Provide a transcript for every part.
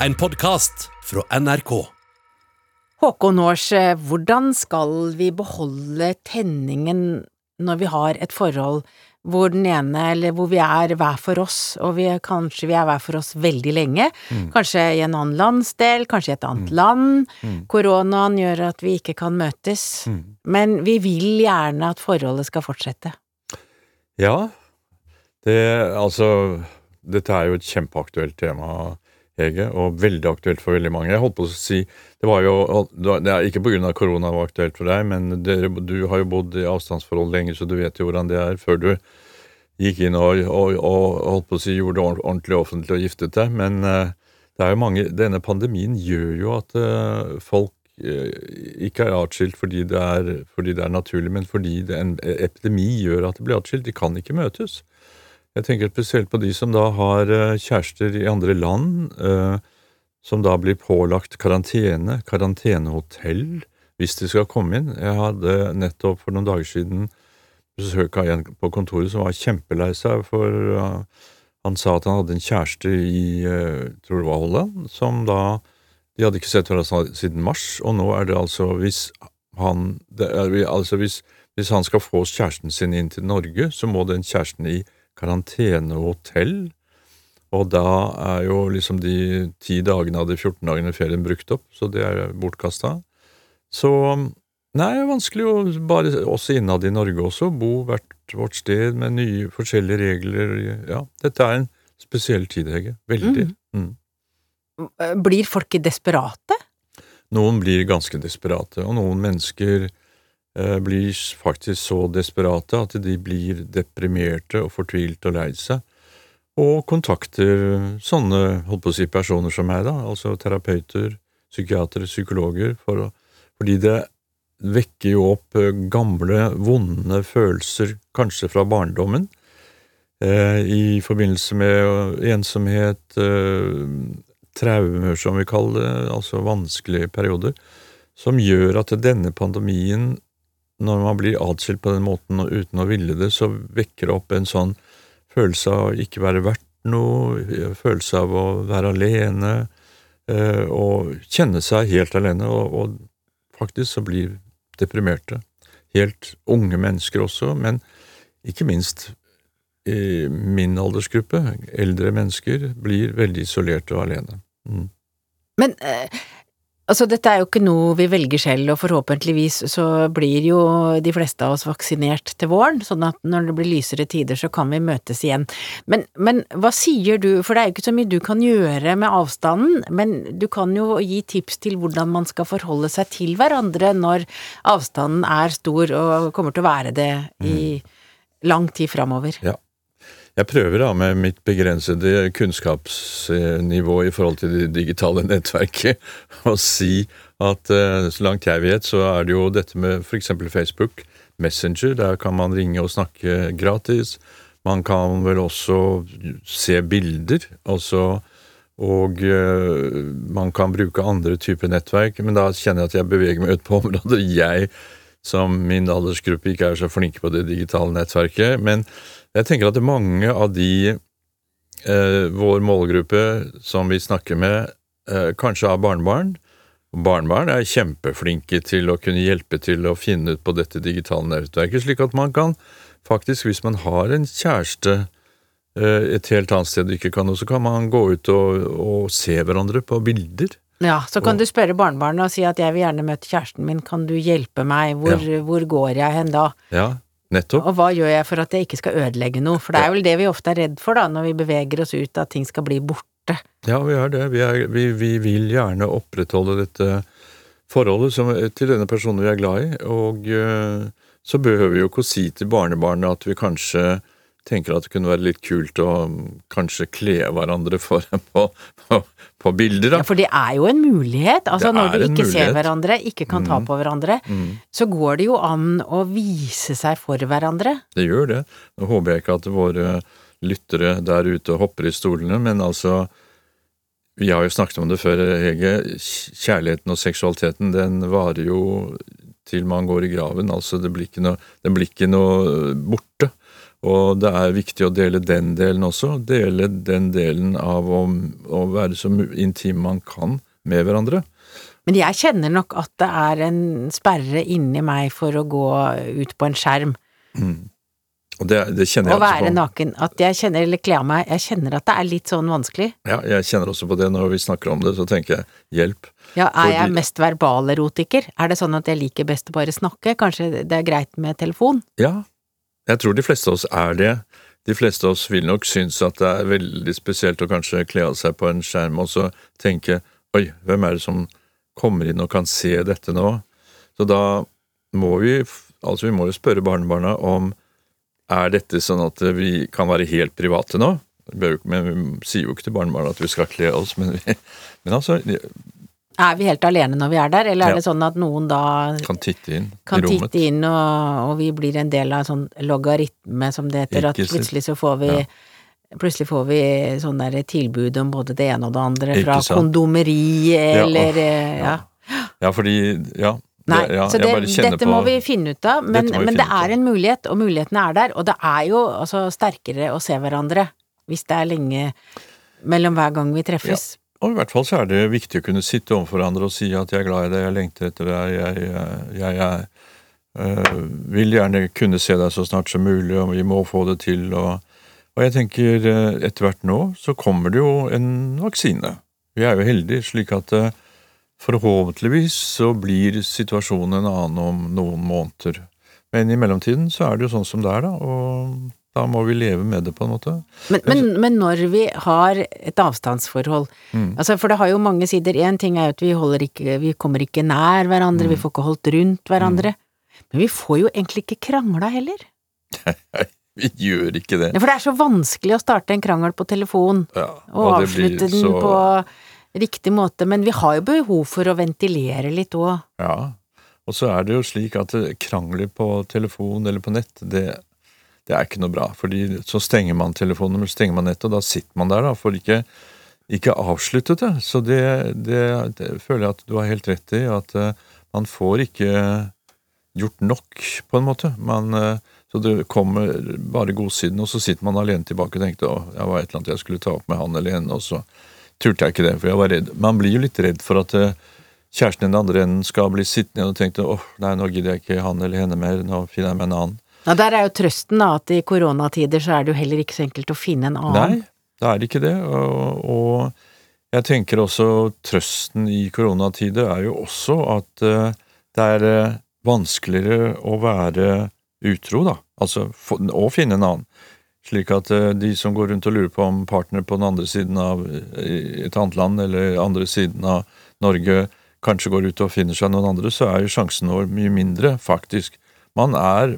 en podkast fra NRK. Håkon Aars, eh, hvordan skal vi beholde tenningen når vi har et forhold hvor den ene, eller hvor vi er hver for oss, og vi, kanskje vi er hver for oss veldig lenge, kanskje i en annen landsdel, kanskje i et annet land, koronaen gjør at vi ikke kan møtes, men vi vil gjerne at forholdet skal fortsette. Ja, det altså Dette er jo et kjempeaktuelt tema, Hege, og veldig aktuelt for veldig mange. Jeg holdt på å si Det var jo Det er ikke pga. korona var aktuelt for deg, men dere, du har jo bodd i avstandsforhold lenge, så du vet jo hvordan det er før du gikk inn og, og, og holdt på å si gjorde det ordentlig offentlig og giftet deg. Men eh, det er jo mange Denne pandemien gjør jo at eh, folk eh, ikke er atskilt fordi det er, fordi det er naturlig, men fordi det, en epidemi gjør at det blir atskilt. De kan ikke møtes. Jeg tenker spesielt på de som da har eh, kjærester i andre land, eh, som da blir pålagt karantene, karantenehotell, hvis de skal komme inn. Jeg hadde nettopp for noen dager siden besøk av en på kontoret som var kjempelei seg, for eh, han sa at han hadde en kjæreste i tror det var Holland, som da De hadde ikke sett hverandre siden mars, og nå er det altså hvis han det er, altså hvis, hvis han skal få kjæresten sin inn til Norge, så må den kjæresten i karantenehotell. Og da er jo liksom de ti dagene av de 14 dagene ferien brukt opp, så det er bortkasta. Så nei, det er vanskelig å bare også innad i Norge også, bo hvert vårt sted med nye forskjellige regler. Ja, dette er en spesiell tid, Hege. Veldig. Mm. Blir folk desperate? Noen blir ganske desperate, og noen mennesker blir faktisk så desperate at de blir deprimerte og fortvilte og lei seg, og kontakter sånne holdt på å si, personer som meg, da, altså terapeuter, psykiatere, psykologer, for fordi det vekker jo opp eh, gamle, vonde følelser, kanskje fra barndommen, eh, i forbindelse med ensomhet, eh, traumer, som vi kaller det, altså vanskelige perioder, som gjør at denne pandemien, når man blir atskilt på den måten og uten å ville det, så vekker det opp en sånn følelse av å ikke være verdt noe, følelse av å være alene, eh, og kjenne seg helt alene, og, faktisk så blir deprimerte. Helt unge mennesker også, men ikke minst i min aldersgruppe, eldre mennesker, blir veldig isolerte og alene. Mm. Men eh, altså, dette er jo ikke noe vi velger selv, og forhåpentligvis så blir jo de fleste av oss vaksinert til våren, sånn at når det blir lysere tider, så kan vi møtes igjen. Men, men hva sier du, for det er jo ikke så mye du kan gjøre med avstanden, men du kan jo gi tips til hvordan man skal forholde seg til hverandre når avstanden er stor og kommer til å være det i lang tid framover. Ja. Jeg prøver da med mitt begrensede kunnskapsnivå i forhold til det digitale nettverket å si at eh, så langt jeg vet, så er det jo dette med f.eks. Facebook, Messenger, der kan man ringe og snakke gratis. Man kan vel også se bilder, også, og eh, man kan bruke andre typer nettverk, men da kjenner jeg at jeg beveger meg ut på områder jeg som min aldersgruppe ikke er så flinke på det digitale nettverket. Men jeg tenker at mange av de eh, vår målgruppe som vi snakker med, eh, kanskje har barnebarn. Barnebarn er kjempeflinke til å kunne hjelpe til å finne ut på dette digitale nettverket, slik at man kan faktisk, hvis man har en kjæreste eh, et helt annet sted du ikke kan så kan man gå ut og, og se hverandre på bilder. Ja, så kan Og- du spørre barnebarnet og si at jeg vil gjerne møte kjæresten min, kan du hjelpe meg, hvor, hvor går jeg hen da? Ja, nettopp. Og hva gjør jeg for at jeg ikke skal ødelegge noe? For det er vel det vi ofte er redd for da, når vi beveger oss ut, at ting skal bli borte. Ja, vi er det. Vi, er, vi, vi vil gjerne opprettholde dette forholdet som, til denne personen vi er glad i, og øh, så behøver vi jo ikke å si til barnebarnet at vi kanskje tenker at det kunne være litt kult å mm, kanskje kle hverandre foran på, på, på bilder, da. Ja, for det er jo en mulighet. Altså når du ikke ikke ser hverandre, ikke kan ta Mm. på hverandre, Mm. så går det jo an å vise seg for hverandre. Det gjør det. Nå håper jeg ikke at våre lyttere der ute hopper i stolene, men altså Vi har jo snakket om det før, Hege. Kjærligheten og seksualiteten, den varer jo til man går i graven. Altså, det blir ikke noe, den blir ikke noe borte. Og det er viktig å dele den delen også. Dele den delen av å, å være så intim man kan med hverandre. Men jeg kjenner nok at det er en sperre inni meg for å gå ut på en skjerm Og det, det kjenner jeg også være på. naken. At jeg kjenner, eller kle av meg, jeg kjenner at det er litt sånn vanskelig. Ja, jeg kjenner også på det når vi snakker om det, så tenker jeg hjelp. Ja, er jeg Fordi- mest verbalerotiker? Er det sånn at jeg liker best å bare snakke? Kanskje det er greit med telefon? Ja, jeg tror de fleste av oss er det. De fleste av oss vil nok synes at det er veldig spesielt å kanskje kle av seg på en skjerm og så tenke oi, hvem er det som kommer inn og kan se dette nå? Så da må vi, altså vi må jo spørre barnebarna om er dette sånn at vi kan være helt private nå? Men vi sier jo ikke til barnebarna at vi skal kle oss, men, vi, men altså, Er vi helt alene når vi er der, eller Ja. er det sånn at noen da kan titte inn kan i rommet. titte inn, og, og vi blir en del av en sånn logaritme, som det heter, at plutselig så får vi Ja. Plutselig får vi sånn der tilbud om både det ene og det andre, fra kondomeri eller ja, eh, ja. Ja, fordi Ja. Nei, det, ja så det, dette på- må vi finne ut av, men, men det er en mulighet, og mulighetene er der, og det er jo altså sterkere å se hverandre hvis det er lenge mellom hver gang vi treffes. Og i hvert fall så er det viktig å kunne sitte overfor hverandre og si at jeg er glad i deg, jeg lengter etter deg, jeg, jeg, jeg, øh, vil gjerne kunne se deg så snart som mulig, og vi må få det til. Og, og jeg tenker øh, etter hvert nå så kommer det jo en vaksine. Vi er jo heldige slik at øh, forhåpentligvis så blir situasjonen en annen om noen måneder. Men i mellomtiden så er det jo sånn som det er, da, og da må vi leve med det på en måte. Men, men, men når vi har et avstandsforhold, Mm. altså for det har jo mange sider, én ting er jo at vi ikke, vi kommer ikke nær hverandre, Mm. vi får ikke holdt rundt hverandre, men vi får jo egentlig ikke krangla heller. Nei, Vi gjør ikke det. For det er så vanskelig å starte en krangel på telefon, Ja, og og avslutte den så- på riktig måte, men vi har jo behov for å ventilere litt òg. Ja, og så er det jo slik at krangler på telefon eller på nett, det, det er ikke noe bra. Fordi så stenger man telefonen, eller stenger man nettet, og da sitter man der da, for ikke, ikke avsluttet det. Så det, det, det føler jeg at du har helt rett i, at uh, man får ikke gjort nok, på en måte. Man, uh, så det kommer bare godsiden, og så sitter man alene tilbake og tenkte å, det var et eller annet jeg skulle ta opp med han eller henne, og så turte jeg ikke det, for jeg var redd. Man blir jo litt redd for at uh, kjæresten i den andre enden skal bli sittende og tenke åh, nei, nå gidder jeg ikke han eller henne mer, nå finner jeg meg en annen. Ja, der er jo trøsten da, at i koronatider så er det jo heller ikke så enkelt å finne en annen. Nei, det er ikke det. Og, og jeg tenker også trøsten i koronatider er jo også at eh, det er eh, vanskeligere å være utro, da. Altså å finne en annen. Slik at eh, de som går rundt og lurer på om partner på den andre siden av et annet land, eller andre siden av Norge, kanskje går ut og finner seg noen andre, så er jo sjansen vår mye mindre, faktisk. Man er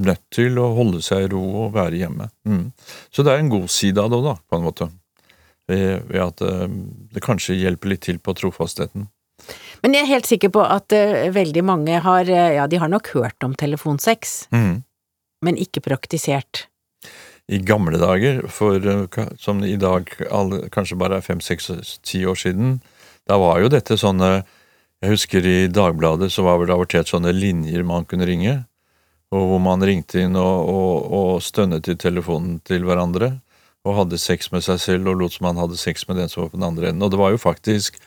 nødt til å holde seg i ro og være hjemme. Mm. Så det er en god side av det da, på en måte. Ved, ved at eh, det kanskje hjelper litt til på trofastheten. Men jeg er helt sikker på at eh, veldig mange har, eh, ja, de har nok hørt om telefonsex, Mm. men ikke praktisert. I gamle dager, for som i dag alle, kanskje bare er fem, seks, ti år siden, da var jo dette sånne Jeg husker i Dagbladet så var det avertert sånne linjer man kunne ringe, og hvor man ringte inn og, og, og stønnet i telefonen til hverandre, og hadde sex med seg selv og lot som han hadde sex med den som var på den andre enden. Og det var jo faktisk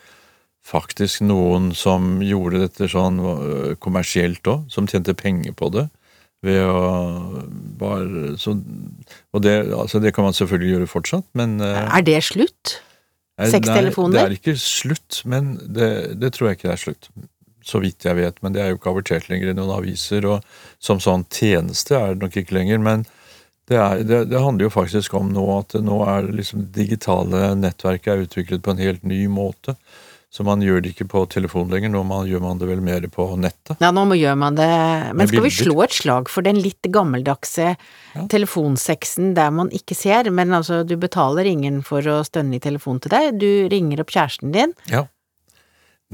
faktisk noen som gjorde dette sånn øh, kommersielt òg, som tjente penger på det. Ved å bare så, Og det, altså det kan man selvfølgelig gjøre fortsatt, men øh, Er det slutt? Sextelefoner? Nei, det er ikke slutt, men det, det tror jeg ikke det er slutt. Så vidt jeg vet, men det er jo ikke avertert lenger i noen aviser, og som sånn tjeneste er det nok ikke lenger. Men det, er, det, det handler jo faktisk om nå at nå er liksom det digitale nettverket er utviklet på en helt ny måte. Så man gjør det ikke på telefon lenger, nå man, gjør man det vel mer på nettet. Ja, nå gjør man det, men skal vi slå et slag for den litt gammeldagse telefonsexen der man ikke ser, men altså du betaler ingen for å stønne i telefonen til deg, du ringer opp kjæresten din. Ja,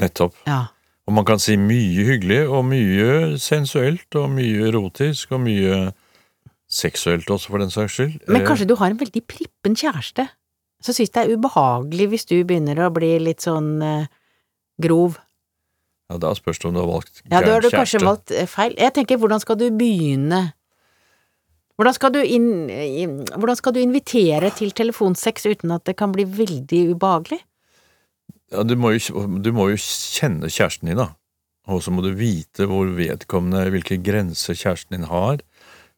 nettopp. Ja. Og man kan si mye hyggelig, og mye sensuelt, og mye erotisk, og mye seksuelt også, for den saks skyld. Men Eh, kanskje du har en veldig prippen kjæreste, så syns det er ubehagelig hvis du begynner å bli litt sånn eh, grov. Ja, Da spørs det om du har valgt kjæreste. Ja, da har du kanskje valgt eh, feil. Jeg tenker, hvordan skal du begynne? Hvordan skal, du inn, hvordan skal du invitere til telefonsex uten at det kan bli veldig ubehagelig? Ja, du, må jo, du må jo kjenne kjæresten din, da. Og så må du vite hvor vedkommende, hvilke grenser kjæresten din har.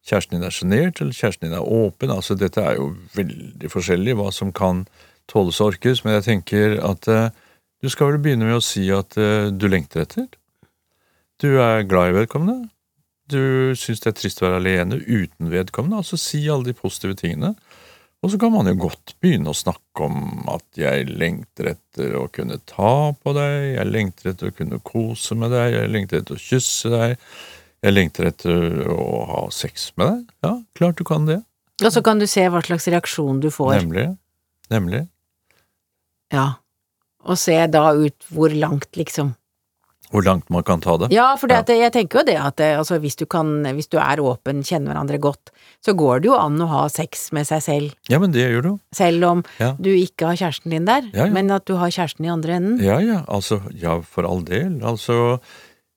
Kjæresten din er sjenert, eller kjæresten din er åpen. Altså, dette er jo veldig forskjellig hva som kan tåles og orkes, men jeg tenker at eh, du skal vel begynne med å si at eh, du lengter etter. Du er glad i vedkommende. Du syns det er trist å være alene uten vedkommende. Altså si alle de positive tingene. Og så kan man jo godt begynne å snakke om at jeg lengter etter å kunne ta på deg, jeg lengter etter å kunne kose med deg, jeg lengter etter å kysse deg, jeg lengter etter å ha sex med deg. Ja, klart du kan det. Og så kan du se hva slags reaksjon du får. Nemlig. Nemlig. Ja. Og se da ut hvor langt, liksom. Hvor langt man kan ta det. Ja, for det at jeg tenker jo det at altså, hvis, du kan, hvis du er åpen, kjenner hverandre godt, så går det jo an å ha sex med seg selv, Ja, men det gjør du. selv om Ja. du ikke har kjæresten din der, Ja, ja. men at du har kjæresten i andre enden. Ja, ja, altså, ja, for all del. Altså,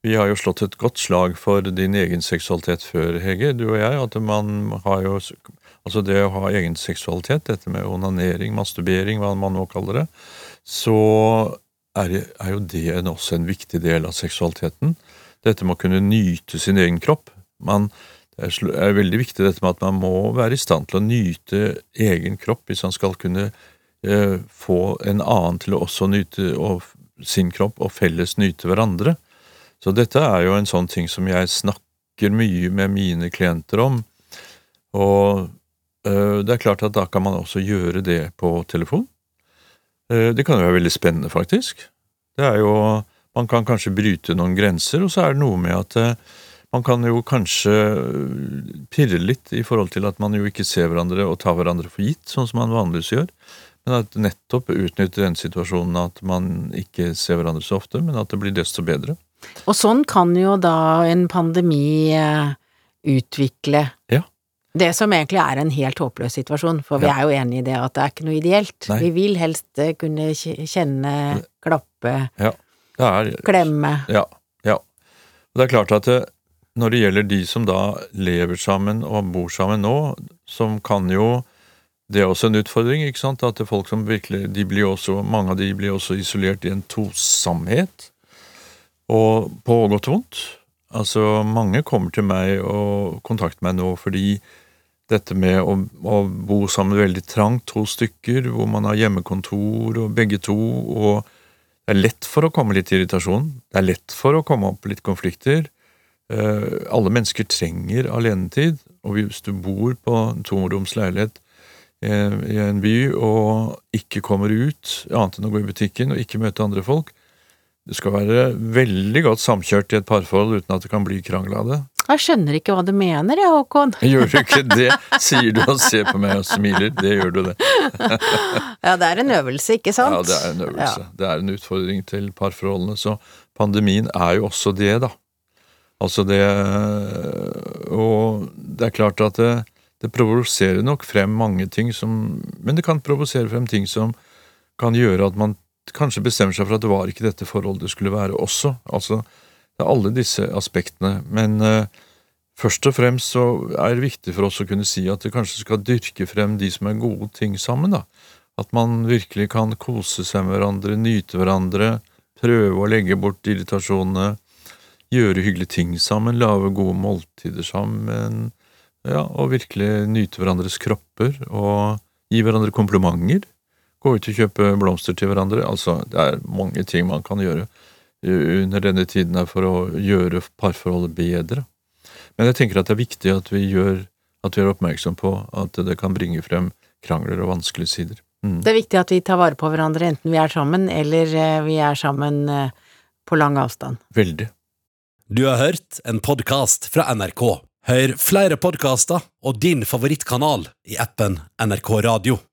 vi har jo slått et godt slag for din egen seksualitet før, Hege, du og jeg, at man har jo Altså det å ha egen seksualitet, dette med onanering, masturbering, hva man nå kaller det, så er, er jo det en, også en viktig del av seksualiteten. Dette med å kunne nyte sin egen kropp. Man, det er, er veldig viktig dette med at man må være i stand til å nyte egen kropp hvis man skal kunne eh, få en annen til å også nyte og, sin kropp og felles nyte hverandre. Så dette er jo en sånn ting som jeg snakker mye med mine klienter om. Og eh, det er klart at da kan man også gjøre det på telefon. Eh, det kan jo være veldig spennende, faktisk. Det er jo Man kan kanskje bryte noen grenser, og så er det noe med at eh, man kan jo kanskje eh, pirre litt i forhold til at man jo ikke ser hverandre og tar hverandre for gitt, sånn som man vanligvis gjør. Men at nettopp utnytte den situasjonen at man ikke ser hverandre så ofte, men at det blir desto bedre. Og sånn kan jo da en pandemi utvikle Ja. Det som egentlig er en helt håpløs situasjon, for vi Ja. er jo enig i det at det er ikke noe ideelt. Nei. Vi vil helst eh, kunne kjenne, klappe, Det er klemme. Ja. ja. Det er klart at det, når det gjelder de som da lever sammen og bor sammen nå, som kan jo Det er også en utfordring, ikke sant? At det folk som virkelig de blir også, Mange av de blir også isolert i en tosamhet. Og på godt og vondt. Altså, mange kommer til meg og kontakter meg nå fordi dette med å, å bo sammen veldig trangt, to stykker, hvor man har hjemmekontor og begge to, og det er lett for å komme litt irritasjon. Det er lett for å komme opp litt konflikter. Eh, alle mennesker trenger alenetid, og hvis du bor på en tomroms leilighet eh, i en by og ikke kommer ut, annet enn å gå i butikken og ikke møte andre folk Du skal være veldig godt samkjørt i et parforhold uten at det kan bli krangel av det. Jeg skjønner ikke hva du mener, jeg, Håkon. Gjør du ikke det, sier du og ser på meg og smiler. Det gjør du det. Ja, det er en øvelse, ikke sant? Ja, det er en øvelse. Det er en utfordring til parforholdene. Så pandemien er jo også det, da. Altså det Og det er klart at det, det provoserer nok frem mange ting som Men det kan provosere frem ting som kan gjøre at man kanskje bestemmer seg for at det var ikke dette forholdet det skulle være også. Altså, det er alle disse aspektene. Men uh, først og fremst så er det viktig for oss å kunne si at vi kanskje skal dyrke frem de som er gode ting sammen, da. At man virkelig kan kose seg med hverandre, nyte hverandre, prøve å legge bort irritasjonene, gjøre hyggelige ting sammen, lage gode måltider sammen, ja, og virkelig nyte hverandres kropper og gi hverandre komplimenter. Gå ut og kjøpe blomster til hverandre. Altså, det er mange ting man kan gjøre under denne tiden er for å gjøre parforholdet bedre. Men jeg tenker at det er viktig at vi gjør at vi er oppmerksom på at det kan bringe frem krangler og vanskelige sider. Mm. Det er viktig at vi tar vare på hverandre enten vi er sammen eller eh, vi er sammen eh, på lang avstand. Veldig. Du har hørt en podkast fra NRK. Hør flere podkaster og din favorittkanal i appen NRK Radio.